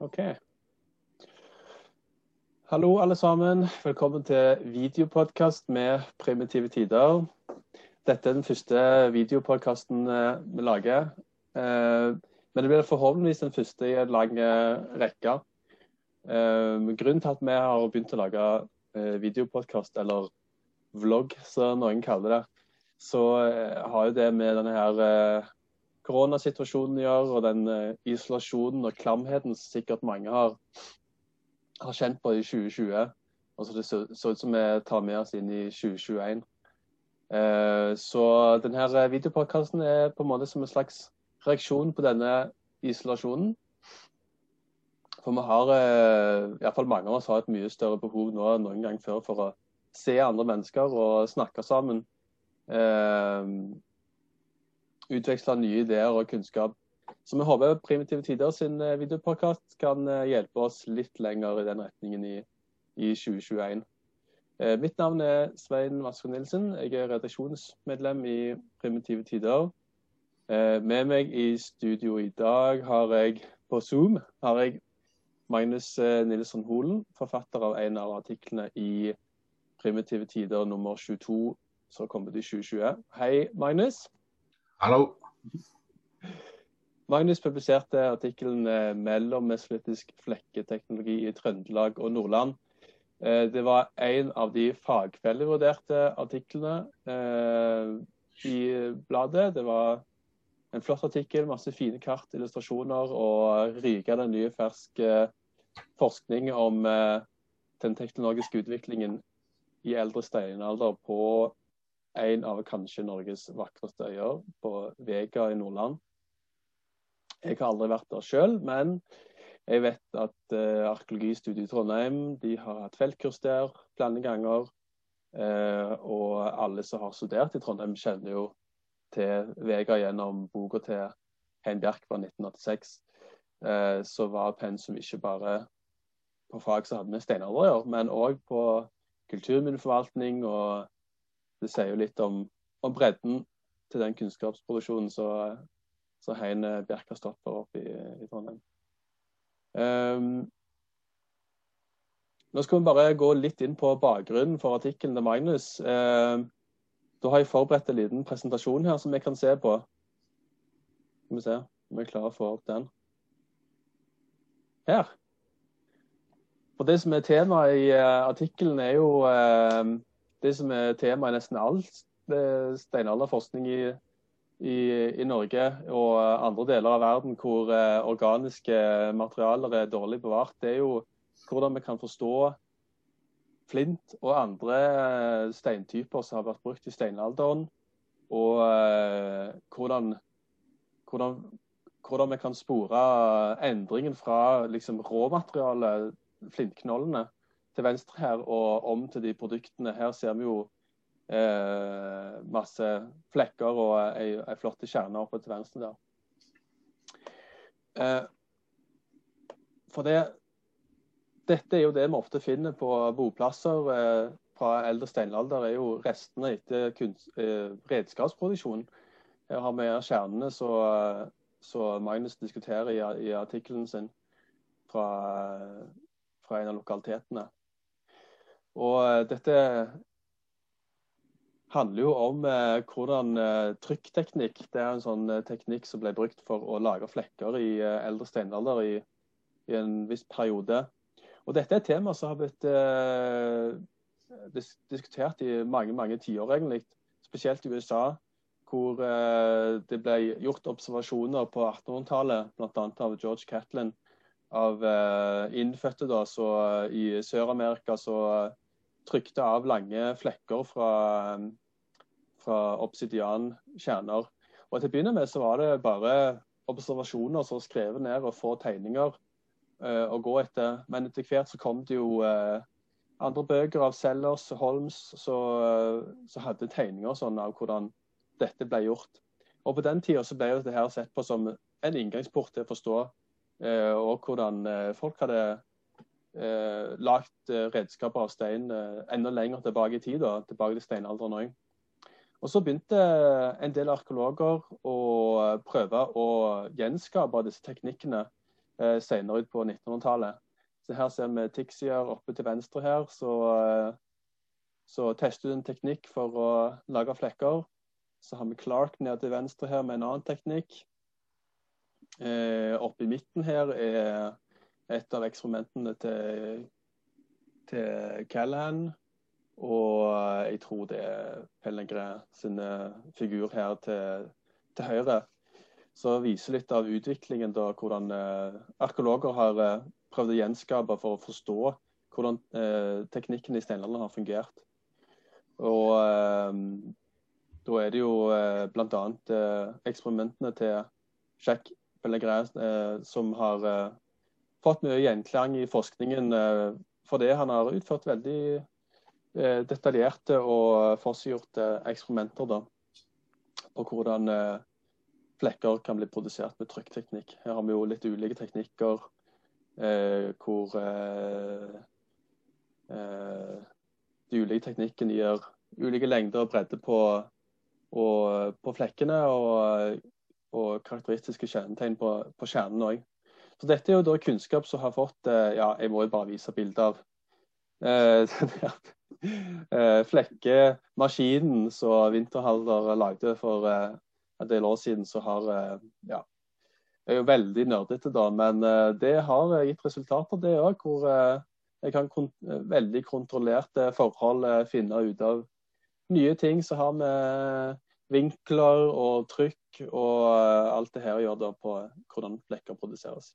OK. Hallo, alle sammen. Velkommen til videopodkast med Primitive tider. Dette er den første videopodkasten eh, vi lager. Eh, men det blir forhåpentligvis den første i en lang eh, rekke. Grunnen til at vi har begynt å lage videopodkast, eller vlogg, som noen kaller det, så har jo det med denne her koronasituasjonen gjør, og den uh, isolasjonen og klamheten som sikkert mange har, har kjent på i 2020. Altså det så, så ut som vi tar med oss inn i 2021. Uh, eh, så denne videopodkasten er på en måte som en slags reaksjon på denne isolasjonen. For vi har, uh, i hvert fall mange av oss har et mye større behov nå enn noen gang før for å se andre mennesker og snakke sammen. Uh, utveksle nye ideer og kunnskap. Så vi håper Primitive Tider sin eh, videopodkast kan eh, hjelpe oss litt lenger i den retningen i, i 2021. Eh, mitt navn er Svein Vasko Nilsen. Jeg er redaksjonsmedlem i Primitive Tider. Med meg i studio i dag har jeg på Zoom har jeg Magnus Nilsson Holen, forfatter av en av artiklene i Primitive Tider nummer 22 som kommer til 2020. Hei, Magnus. Hallo. Magnus publiserte artikkelen eh, 'Mellommesolittisk flekketeknologi i Trøndelag og Nordland'. Eh, det var en av de fagfellevurderte artiklene eh, i bladet. Det var en flott artikkel, masse fine kart, illustrasjoner og rykende ny, fersk forskning om den teknologiske utviklingen i eldre steinalder på en av kanskje Norges vakreste øyer, på Vega i Nordland. Jeg har aldri vært der sjøl, men jeg vet at uh, arkeologistudiet i Trondheim de har hatt feltkurs der flere ganger. Uh, og alle som har studert i Trondheim, kjenner jo til Vega gjennom boka til Hein Bjerk fra 1986. Uh, så var pensum ikke bare på fag som hadde med steinalder å gjøre, men òg på kulturminneforvaltning og det sier jo litt om, om bredden til den kunnskapsproduksjonen som Heine Bjerk har stått for oppe i, i Trondheim. Um, nå skal vi bare gå litt inn på bakgrunnen for artikkelen til Magnus. Uh, da har jeg forberedt en liten presentasjon her som vi kan se på. Skal vi se om vi klarer å få opp den. Her. For Det som er temaet i uh, artikkelen, er jo uh, det som er tema i nesten all steinalderforskning i, i, i, Norge og andre deler av verden hvor eh, organiske materialer er dårlig bevart, det er jo hvordan vi kan forstå flint og andre eh, steintyper som har vært brukt i steinalderen. Og eh, hvordan, hvordan, hvordan, vi kan spore endringen fra liksom, råmaterialet, flintknollene, til venstre her og om til de produktene. Her ser vi jo eh, masse flekker og ei, ei flotte kjerne oppe til venstre der. Eh, for det, dette er jo det vi ofte finner på boplasser eh, fra eldre steinalder, er jo restene etter kunst, eh, redskapsproduksjon. Her har vi kjernene som Magnus diskuterer i, i artikkelen sin fra, fra en av lokalitetene. Og eh, dette handler jo om eh, hvordan eh, trykkteknikk Det er en sånn eh, teknikk som ble brukt for å lage flekker i eh, eldre steinalder i, i, en viss periode. Og dette er et tema som har blitt eh, diskutert i mange mange tiår, egentlig. Spesielt i USA, hvor det ble gjort observasjoner på 1800-tallet, bl.a. av George Catlin, av innfødte da, så i Sør-Amerika så trykte av lange flekker fra, fra obsidiankjerner. Og Til å begynne med så var det bare observasjoner som var skrevet ned og få tegninger uh, å gå etter. Men etter hvert så kom det jo uh, andre bøker av Sellers, og Holmes, som hadde tegninger sånn av hvordan dette ble gjort. Og På den tida ble det her sett på som en inngangsport til å forstå uh, og hvordan folk hadde eh, lagt eh, redskaper av stein eh, enda lenger tilbake i tid, da, tilbake til steinalderen òg. Og Så begynte en del arkeologer å prøve å gjenskape disse teknikkene eh, senere ut på 1900-tallet. Så Her ser vi Tixier oppe til venstre her. Så, eh, så tester du en teknikk for å lage flekker. Så har vi Clark nede til venstre her med en annen teknikk. Eh, oppe i midten her er et av eksperimentene til, til Callahan. Og jeg tror det er Pellegrin sin figur her til, til høyre. Så viser litt av utviklingen, da, hvordan eh, arkeologer har eh, prøvd å gjenskape for å forstå hvordan eh, teknikken i steinalderen har fungert. Og eh, da er det jo eh, bl.a. Eh, eksperimentene til Jacques Pellegrin eh, som har eh, fått mye gjenklang i forskningen for fordi han har utført veldig eh, detaljerte og forseggjorte eksperimenter da, på hvordan flekker kan bli produsert med trykkteknikk. Her har vi jo litt ulike teknikker hvor de ulike teknikkene gir ulike lengder og bredde på, og, på flekkene. Og, og, karakteristiske kjennetegn på, på kjernen òg. Så dette er jo da kunnskap som har fått eh, Ja, jeg må jo bare vise bilde av eh, eh, flekkemaskinen som Winterhalder lagde for en del år siden, så har Ja. Jeg er jo veldig nerdete, da, men det har gitt resultater, det òg. Hvor jeg kan kont veldig kontrollerte forhold finne ut av nye ting som har med vinkler og trykk og alt det her å gjøre på hvordan flekker produseres.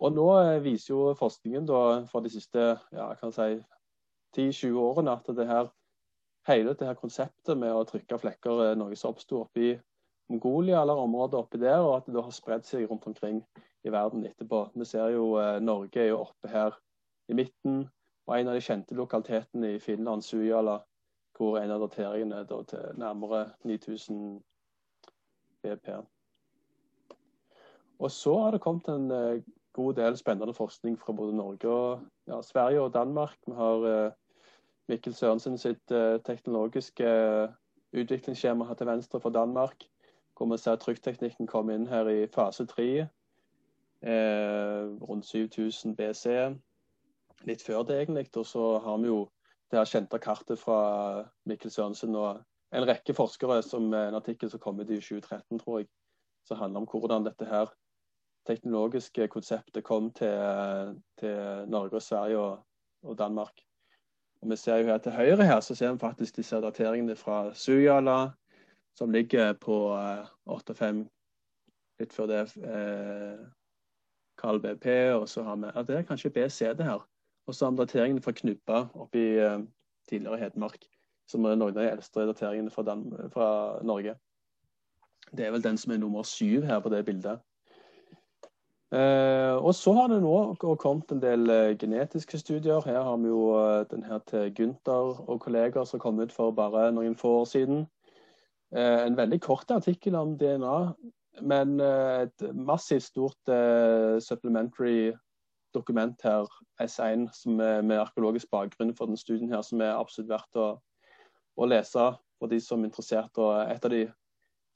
Og nå eh, viser jo forskningen da, for de siste ja, si, 10-20 årene at det her, hele dette konseptet med å trykke flekker er noe som oppsto oppi Mongolia eller området oppi der, og at det da har spredd seg rundt omkring i verden etterpå. Vi ser jo eh, Norge er jo oppe her i midten, og en av de kjente lokalitetene i Finland, Sujala, hvor en av dateringene er til nærmere 9000 BP. Og så har det kommet en eh, god del spennende forskning fra både Norge og ja, Sverige og Danmark. Vi har uh, Mikkel Sørensen sitt uh, teknologiske uh, utviklingsskjema her til venstre for Danmark. Hvor vi ser trykkteknikken komme inn her i fase tre. rundt 7000 BC. Litt før det, egentlig. Og så har vi jo det her kjente kartet fra Mikkel Sørensen og en rekke forskere som en artikkel som kom ut i 2013, tror jeg. Som handler om hvordan dette her teknologiske konseptet kom til, til Norge, og Sverige og, og, Danmark. Og vi ser jo her Til høyre her så ser vi faktisk disse dateringene fra Sujala, som ligger på uh, 8-5, litt før det eh, Karl BP. Og så har vi ja, Det er kanskje BC, det her. Og så har vi dateringene fra Knubba oppe i uh, tidligere Hedmark, som er noen av de eldste dateringene fra, fra Norge. Det er vel den som er nummer syv her på det bildet. Eh, og så har det nå kommet en del eh, genetiske studier. Her har vi jo eh, den her til Gunther og kolleger som kom ut for bare noen få år siden. En veldig kort artikkel om DNA, men et massivt stort supplementary dokument her, S1, som er med arkeologisk bakgrunn for den studien her, som er absolutt verdt å, å lese for de som er interessert. Og et av de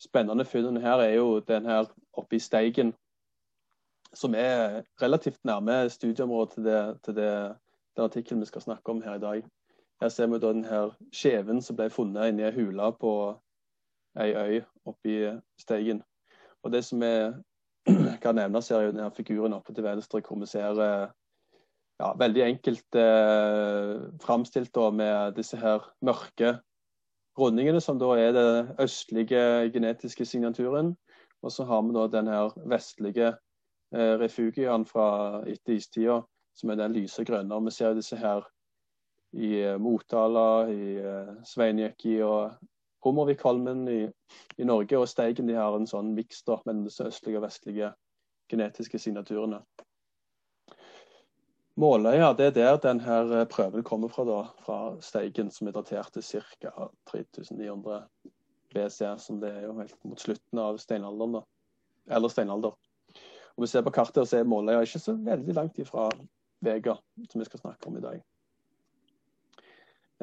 spennende funnene her er jo den her oppe i Steigen som er relativt nærme studieområdet til, det, til det, den artikkelen vi skal snakke om her i dag. Her ser vi da her skjeven som ble funnet inni ei hule på ei øy oppi Steigen. Og Det som jeg kan nevnes, er jo denne figuren oppe til venstre, hvor vi ser eh, ja, veldig enkelt eh, framstilt med disse her mørke rundingene, som da er den østlige genetiske signaturen. Og så har vi da den her vestlige eh, refugiene fra etter istida, som er den lyse grønne. Vi ser disse her i eh, Motala, i eh, Sveinjekki og Hummervikholmen i, i, Norge. Og Steigen de har en sånn miks mellom disse østlige og vestlige genetiske signaturene. Måløya det er der denne prøven kommer fra, da, fra Steigen, som er datert til ca. 3900 BC, som det er jo helt mot slutten av steinalderen. da, Eller steinalder. Om vi ser på kartet, så ser Måløya ikke så veldig langt ifra Vega, som vi skal snakke om i dag.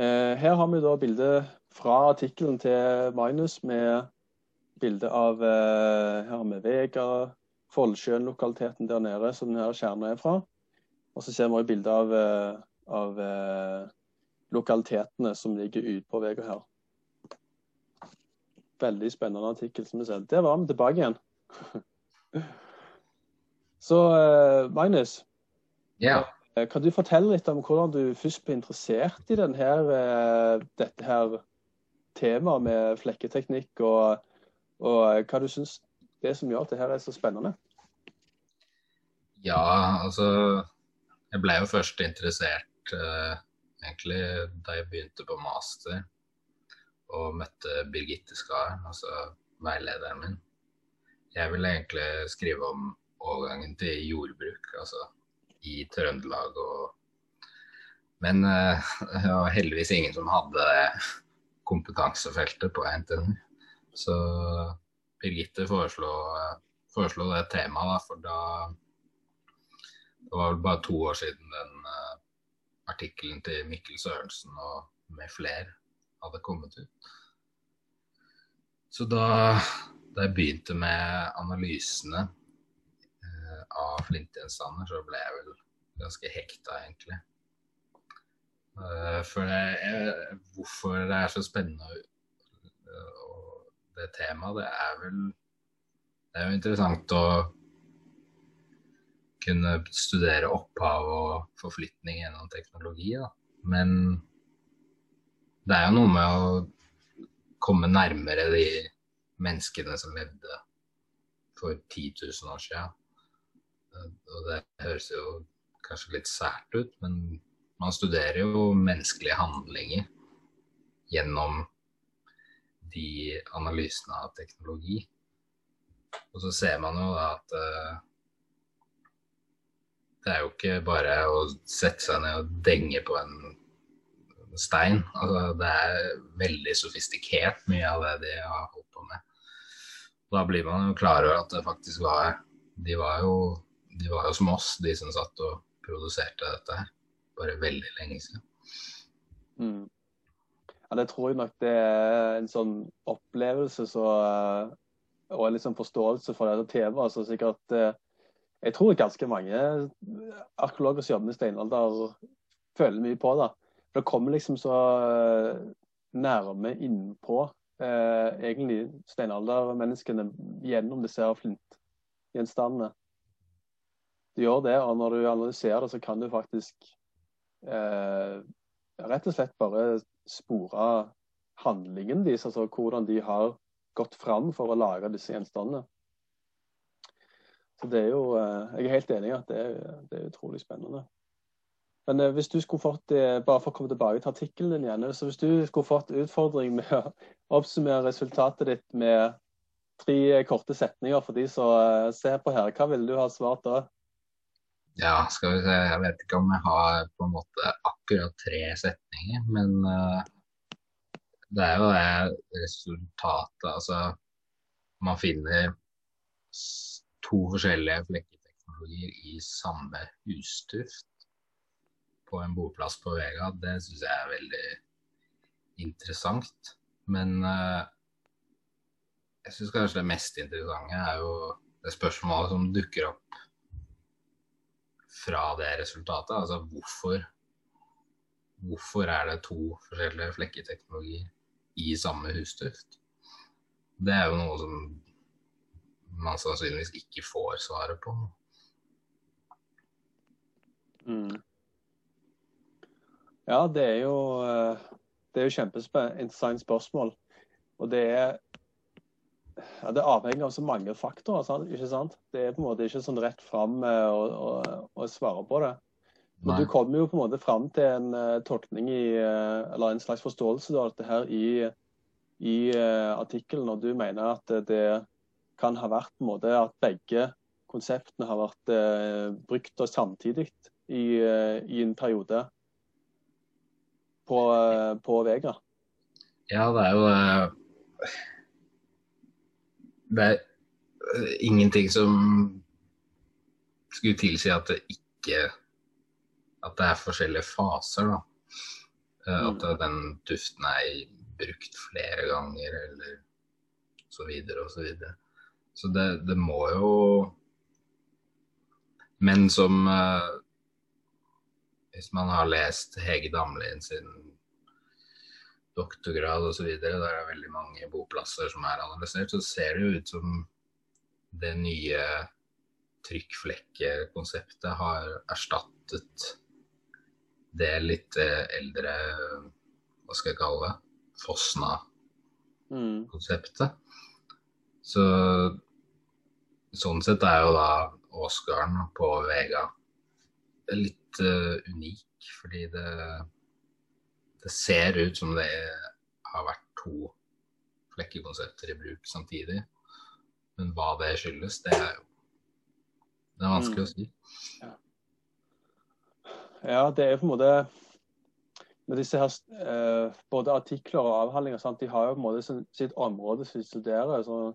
Eh, her har vi da bildet fra artikkelen til Magnus med bilde av eh, Her har vi Vega, Follsjøen-lokaliteten der nede som denne kjernen er fra. Og så ser vi også bilde av, eh, av eh, lokalitetene som ligger ute på Vega her. Veldig spennende artikkel. som vi ser. Der var vi tilbake igjen. så eh, Magnus, Ja. eh, kan du fortelle litt om hvordan du først ble interessert i denne, eh, dette her temaet med flekketeknikk, og, og hva du syns det som gjør at det her er så spennende? Ja, altså Jeg ble jo først interessert eh, egentlig da jeg begynte på master og møtte Birgitte Skar, altså veilederen min. Jeg ville egentlig skrive om overgangen til jordbruk, altså i Trøndelag og Men eh, det var heldigvis ingen som hadde kompetansefeltet på NTNU. Så Birgitte foreslo, foreslo det temaet, da, for da Det var vel bare to år siden den uh, artikkelen til Mikkel Sørensen og med flere hadde kommet ut. Så da, da jeg begynte med analysene uh, av flintgjenstander, så ble jeg vel ganske hekta, egentlig. Uh, for det er, hvorfor det er så spennende og det temaet, det er vel Det er jo interessant å kunne studere opphav og forflytning gjennom teknologi, da. Men det er jo noe med å komme nærmere de menneskene som levde for 10 000 år siden. Og det høres jo kanskje litt sært ut, men man studerer jo menneskelige handlinger gjennom de analysene av teknologi. Og så ser man jo da at uh, det er jo ikke bare å sette seg ned og denge på en stein. Altså, det er veldig sofistikert, mye av det de har holdt på med. Da blir man jo klar over at det faktisk var De var jo, de var jo som oss, de som satt og produserte dette her. Bare veldig lenge siden. Mm. Ja, det tror jeg nok det er en sånn opplevelse så, og en liksom forståelse for dette temaet. Så sikkert Jeg tror ganske mange arkeologer som jobber med steinalder, føler mye på det. Det kommer liksom så nærme innpå eh, egentlig steinaldermenneskene gjennom disse flintgjenstandene. Du gjør det, og når du analyserer det, så kan du faktisk eh, rett og slett bare spore handlingen deres, altså hvordan de har gått fram for å lage disse gjenstandene. Så det er jo, Jeg er helt enig i at det er, det er utrolig spennende. Men hvis du skulle fått, bare for å komme tilbake til artikkelen din igjen, så hvis du skulle fått utfordring med å oppsummere resultatet ditt med tre korte setninger for de som ser på her, hva ville du ha svart da? Ja, skal vi se. Jeg vet ikke om jeg har på en måte akkurat tre setninger, men uh, det er jo det resultatet Altså, man finner to forskjellige flekketeknologier i samme hustuft på en boplass på Vega. Det syns jeg er veldig interessant. Men uh, jeg syns kanskje det mest interessante er jo det spørsmålet som dukker opp fra det resultatet. Altså hvorfor Hvorfor er det to forskjellige flekketeknologier i samme hustuft? Det er jo noe som man sannsynligvis ikke får svaret på. Mm. Ja, det er jo det er jo kjempeinteressant spørsmål. Og det er ja, det avhenger av så mange faktorer. Sant? ikke sant? Det er på en måte ikke sånn rett fram å, å, å svare på det. Men du kommer jo på en måte fram til en uh, tolkning i, uh, eller en slags forståelse av dette her i, i uh, artikkelen. Og du mener at det kan ha vært på en måte at begge konseptene har vært brukt og samtidig i, i, en periode på, på Vega. Ja, det er jo Det er ingenting som skulle tilsi at det ikke at det er forskjellige faser. da. At den duften er brukt flere ganger, eller så videre og så videre. Så det, det må jo Men som uh, Hvis man har lest Hege Damlin sin doktorgrad osv., der er det veldig mange boplasser som er analysert, så ser det jo ut som det nye trykkflekkekonseptet har erstattet det litt eh, eldre Hva skal jeg kalle det? Fosna-konseptet. Mm. Så sånn sett er jo da Åsgarden på Vega litt uh, unik, fordi det det ser ut som det har vært to flekkekonsepter i bruk samtidig. Men hva det skyldes, det er jo det er vanskelig mm. å si. Ja. ja. det er på en måte med disse her, eh, Både artikler og avhandlinger sant? de har jo på en måte sitt område som de studerer. så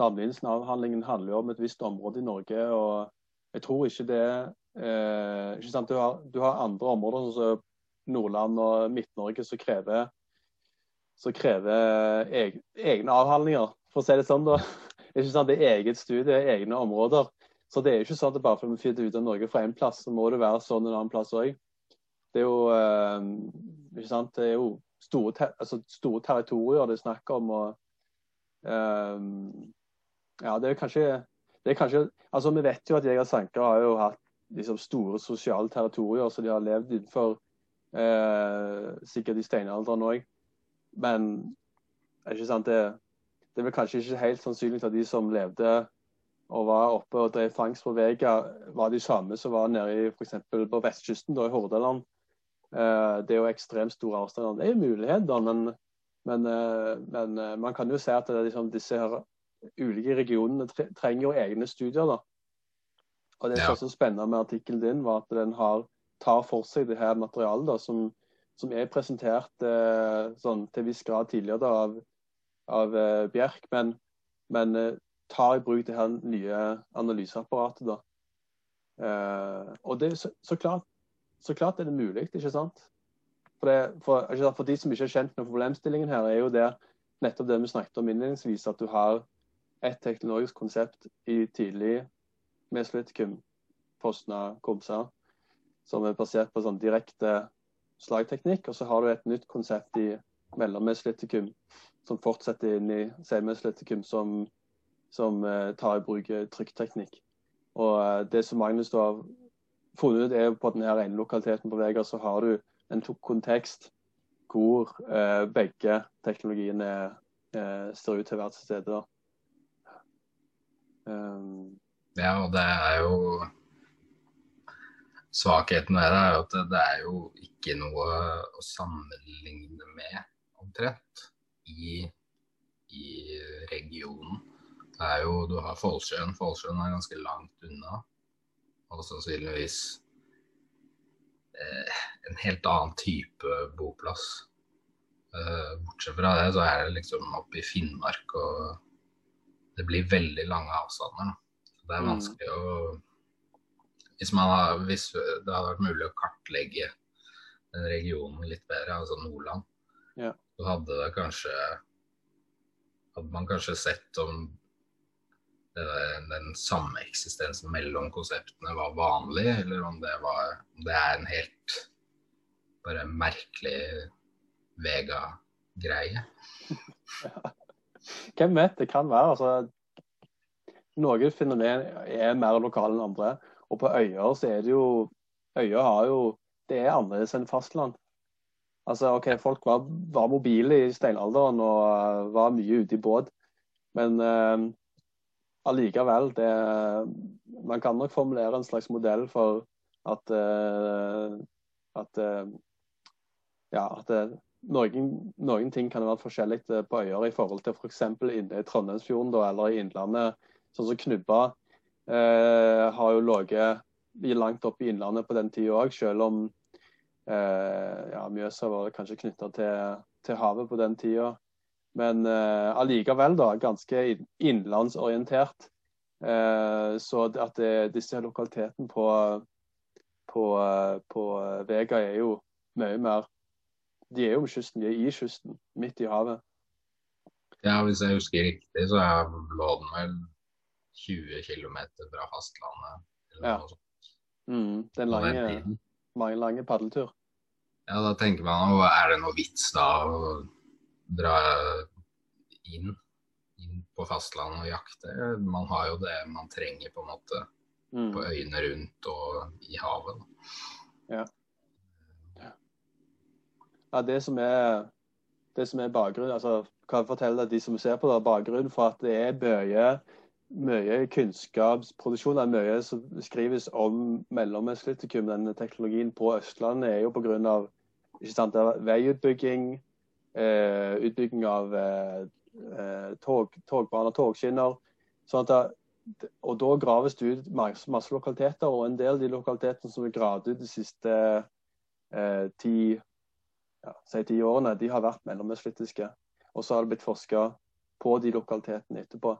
Damlinsen-avhandlingen handler jo om et visst område i Norge. og Jeg tror ikke det eh, ikke sant? Du, har, du har andre områder sånn som Nordland og Midt-Norge som krever, som krever egne avhandlinger, for å si det sånn. da. Det er ikke sant, det er eget studie, egne områder. Så det er ikke sånn at bare fordi vi flytter ut av Norge fra én plass, så må det være sånn en annen plass òg. Det er jo eh, ikke sant, det er jo store, ter altså, store territorier det er snakk om. og eh, ja, det er kanskje, det er kanskje altså Vi vet jo at Jeger Sanker har jo hatt liksom, store sosiale territorier som de har levd innenfor Eh, sikkert i steinalderen òg. Men ikke sant, det, det er vel kanskje ikke helt sannsynlig at de som levde og var oppe og drev fangst på Vega, var de samme som var nede i f.eks. på vestkysten, da, i Hordaland. Eh, det er jo ekstremt store avstander. Det er jo muligheter, men, men, eh, men eh, man kan jo se at det, liksom, disse her ulike regionene trenger jo egne studier. da. Og Det som ja. er så spennende med artikkelen din, var at den har tar for seg det her materialet da, som, som er presentert eh, sånn, til viss grad tidligere da, av, av eh, Bjerk, men, men eh, tar i bruk det her nye analyseapparatet. da. Eh, og det, så, så, klart, så, klart, er det mulig, ikke sant? For, det, for, for, de som ikke er kjent med problemstillingen her, er jo det nettopp det vi snakket om innledningsvis, at du har et teknologisk konsept i tidlig mesolitikum, Fosna, Komsa, som er basert på sånn direkte slagteknikk. Og så har du et nytt konsept i mellommesolitikum som fortsetter inn i senmesolitikum, som, som uh, tar i bruk eh, trykkteknikk. Og uh, det som Magnus da har funnet ut, er på denne ene lokaliteten på Vega, så har du en kontekst hvor uh, begge teknologiene ser ut til å være til. Um, ja, og det er jo Svakheten ved det er jo at det er jo ikke noe å sammenligne med, omtrent, i, i regionen. Det er jo, Du har Follsjøen. Follsjøen er ganske langt unna. Og sannsynligvis eh, en helt annen type boplass. Eh, bortsett fra det, så er det liksom oppe i Finnmark, og det blir veldig lange avstander. Så det er mm. vanskelig å hvis, har, hvis, det hadde vært mulig å kartlegge den regionen litt bedre, altså Nordland, ja. så hadde det kanskje Hadde man kanskje sett om det, den sameksistensen mellom konseptene var vanlig, eller om det, var, om det er en helt bare merkelig Vega-greie. Hvem vet, det kan være. altså Noen fenomen er mer lokale enn andre. Og på øyer så er det jo Øyer har jo Det er annerledes enn fastland. Altså, ok, Folk var, var mobile i steinalderen og uh, var mye ute i båt. Men uh, allikevel det, Man kan nok formulere en slags modell for at, uh, at ja, at noen, noen, ting kan være forskjellig på øyer i forhold til f.eks. For inne i Trondheimsfjorden da, eller i Innlandet. Sånn som Knubba Eh, har jo ligget langt oppe i Innlandet på den tida òg, selv om eh, ja, Mjøsa var kanskje knytta til, til, havet på den tida. Men eh, allikevel da, ganske innenlandsorientert. Eh, så at det, disse lokalitetene på, på, på, Vega er jo mye mer De er jo kysten, de er i kysten, midt i havet. Ja, hvis jeg husker riktig, så lå den vel 20 km fra fastlandet. Ja. Mm, det er en på den lang, tiden. mange lange padletur. Ja, da tenker man jo er det noe vits da å dra inn, inn på fastlandet og jakte? Man har jo det man trenger på en måte Mm. på øyene rundt og i havet. Ja. Ja, det som er, det som er bakgrunnen, altså kan jeg fortelle de som ser på det, bakgrunnen for at det er mye, mye kunnskapsproduksjon, mye som skrives om mellommestlytikum, denne teknologien på Østlandet, er jo er veiutbygging, eh, utbygging av eh, eh, tog, togbaner, togskinner. Sånn at og da graves det ut masse, masse lokaliteter, og en del av de lokalitetene som er gravd ut de siste eh, ti, ja, si ti årene, de har vært mellomøstflitiske. Og så har det blitt forska på de lokalitetene etterpå.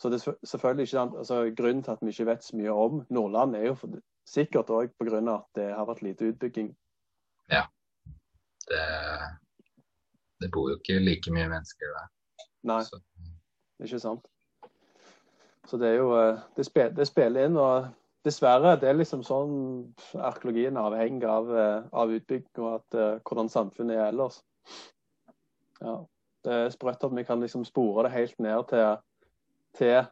Så det er selvfølgelig ikke altså Grunnen til at vi ikke vet så mye om Nordland, er jo for, sikkert òg pga. at det har vært lite utbygging. Det, det bor jo ikke like mye mennesker der. Nei, Så, ikke sant. Så det er jo eh, Det, spil, det spiller inn, og dessverre, det er liksom sånn arkeologien er avhengig av, eh, av utbygging og at, eh, hvordan samfunnet er ellers. Ja. Det er sprøtt at vi kan liksom spore det helt ned til, til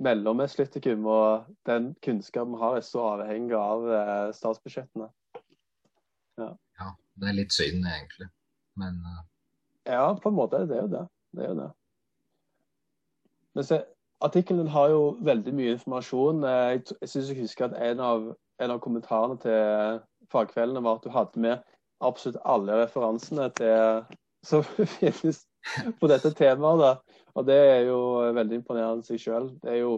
mellomestlytikum, og den kunnskapen vi har, er så avhengig av eh, statsbudsjettene. ja, det er litt synd egentlig. Men uh... Ja, på en måte er det jo det. Det er jo det. Men se, artikkelen har jo veldig mye informasjon. Eh, Jeg, jeg syns jeg husker at en av, en av kommentarene til fagkveldene var at du hadde med absolutt alle referansene til, som finnes på dette temaet. da. Og det er jo veldig imponerende i seg sjøl. Det er jo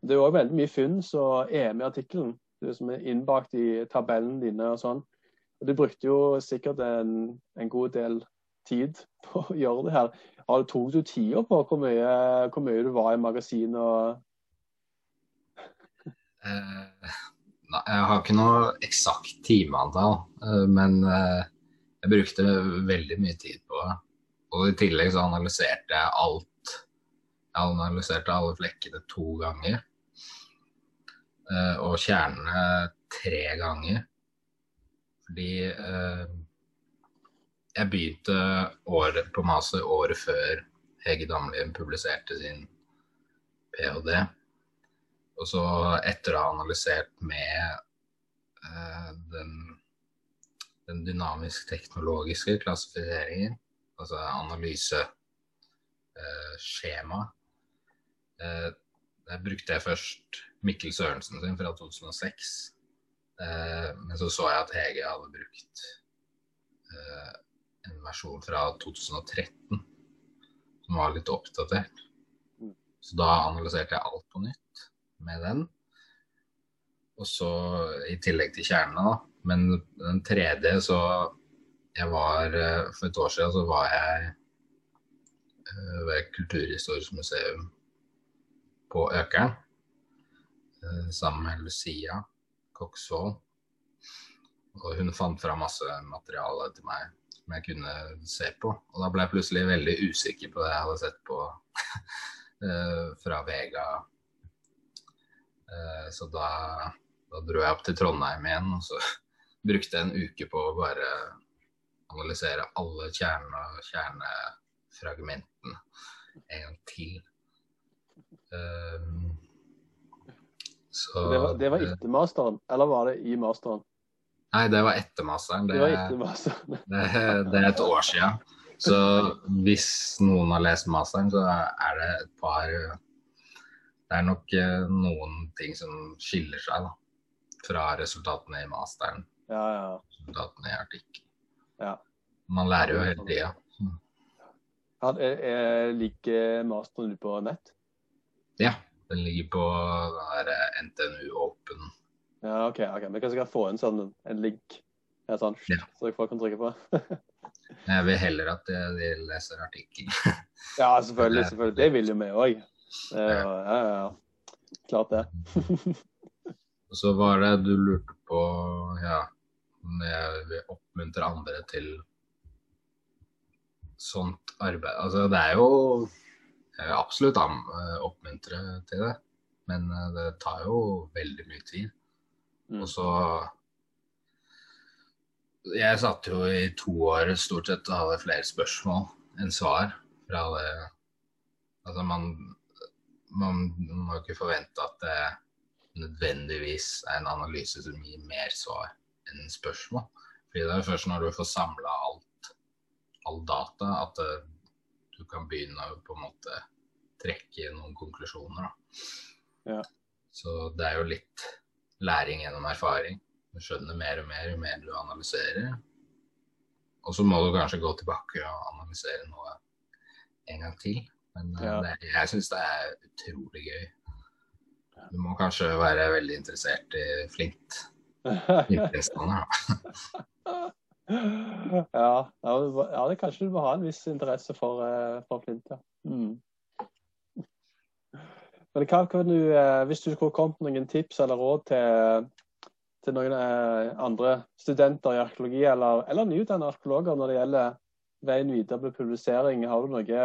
det er også veldig mye funn som er med i artikkelen. Som er innbakt i tabellene dine og sånn. Og Du brukte jo sikkert en, en god del tid på å gjøre det her. Har- Tok du tida på hvor mye, hvor mye du var i magasinet? og eh, nei, jeg har ikke noe eksakt timeantall, eh, men eh, jeg brukte veldig mye tid på det. Og i tillegg så analyserte jeg alt. Jeg analyserte alle flekkene to ganger. Eh, og kjernene tre ganger. Fordi eh, jeg begynte året på maset året før Hege Damlien publiserte sin ph.d. Og så etter å ha analysert med eh, den, den dynamisk-teknologiske klassifiseringen, altså analyseskjema, eh, der brukte jeg først Mikkel Sørensen sin fra 2006. Eh, men så så jeg at Hege hadde brukt eh, en versjon fra 2013 som var litt oppdatert. Mm. Så da analyserte jeg alt på nytt med den. Og så i tillegg til kjernene, da. Men den tredje så jeg var eh, For et år siden så var jeg eh, ved Kulturhistorisk museum på Økeren eh, sammen med Lucia Koksvold. Og hun fant fram masse materiale til meg som jeg kunne se på. Og da ble jeg plutselig veldig usikker på det jeg hadde sett på fra Vega. Så da, da dro jeg opp til Trondheim igjen, og så brukte jeg en uke på å bare analysere alle kjerne, kjernefragmentene en gang til. Um, så Det var, det var etter masteren, eller var det i masteren? Nei, det var etter masteren. Det Det, var etter masteren. det, det er et år siden. Så hvis noen har lest masteren, så er det et par Det er nok eh, noen ting som skiller seg da, fra resultatene i masteren. Ja, ja. Resultatene i artikkel. Ja. Man lærer jo hele tida. Ja. er, ligger masteren på nett? Ja. Den ligger på den der eh, NTNU Open. Ja, OK. ok. Vi kan sikkert få en sånn en link, ja, sånn, Ja. så folk kan trykke på. Jeg vil heller at de leser artikkel. ja, selvfølgelig. selvfølgelig. Det vil jo vi òg. Ja, ja, ja. Klart det. Og så var det du lurte på ja, jeg vil oppmuntre andre til sånt arbeid. Altså det er jo Jeg vil absolutt an- oppmuntre til det, men eh, det tar jo veldig mye tid. Mm. Og så Jeg satt jo i to år stort sett og hadde flere spørsmål enn svar fra det Altså, man, man må ikke forvente at det nødvendigvis er en analyse som gir mer svar spørsmål. Fordi det er først når du får samla alt, all data, at det, du kan begynne å på en måte trekke noen konklusjoner. Ja. Så det er jo litt læring gjennom erfaring. Du skjønner mer og mer jo mer du analyserer. Og så må du kanskje gå tilbake og analysere noe en gang til. Men eh, Ja. det, jeg syns det er utrolig gøy. Du må kanskje være veldig interessert i flint. Ja, ja, det var- ja, det kanskje du må ha en viss interesse for, eh, for flint, ja. Mm. Men hva kan du, eh, hvis du skulle kommet noen tips eller råd til, til noen eh, andre studenter i arkeologi, eller, eller nyutdannede arkeologer når det gjelder veien videre med publisering, har du noe,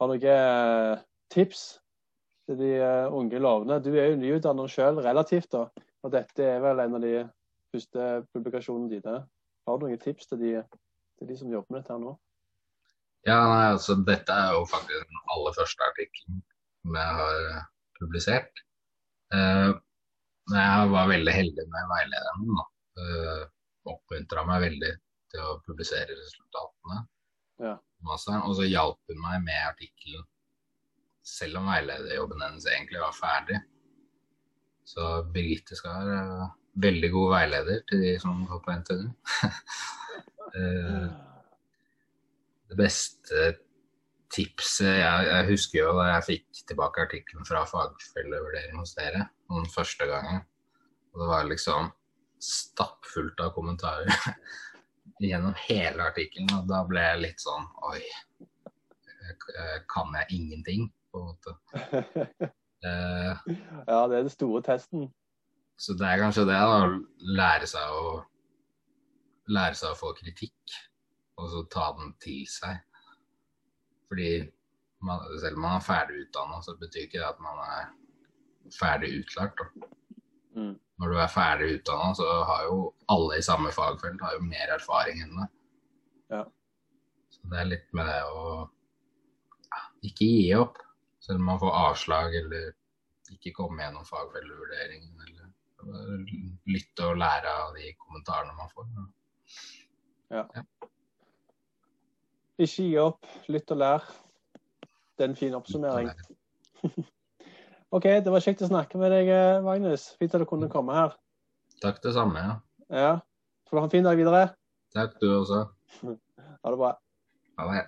har noe tips til de unge lovende? Du er jo nyutdannet selv relativt, da, og dette er vel en av de første publikasjonene dine. Har du noen tips til de, til de som jobber med dette her nå? Ja, nei, altså dette er jo faktisk den aller første artikkelen som jeg har eh, publisert. Uh, jeg var veldig heldig med veilederen min. Uh, Oppmuntra meg veldig til å publisere resultatene. Ja. Og så hjalp hun meg med artikkelen, selv om veilederjobben hennes egentlig var ferdig. Så Birgitte skal være eh, veldig god veileder til de som går på NTNU. Det beste tipset jeg, jeg husker jo da jeg fikk tilbake artikkelen fra fagfellevurdering hos dere den første gangen. Og det var liksom stappfullt av kommentarer gjennom hele artikkelen. Og da ble jeg litt sånn Oi, kan jeg ingenting? På en måte. Eh, ja, det er den store testen. så det er kanskje det, da. Å lære seg å lære seg å få kritikk, og så ta den til seg. Fordi man, selv om man er ferdig utdanna, så betyr ikke det at man er ferdig utlært. Mm. Når du er ferdig utdanna, så har jo alle i samme fagfelt har jo mer erfaring enn deg. Ja. Så det er litt med det å ja, ikke gi opp, selv om man får avslag eller ikke komme gjennom fagfellevurderingen. Eller lytte og lære av de kommentarene man får. Ikke gi opp, lytt og lær. Det er en fin oppsummering. OK, det var kjekt å snakke med deg, eh, Magnus. Fint at du kunne komme her. Takk det samme. ja. Ja. Får du ha en fin dag videre. Takk du også. Ha det bra. Ha det.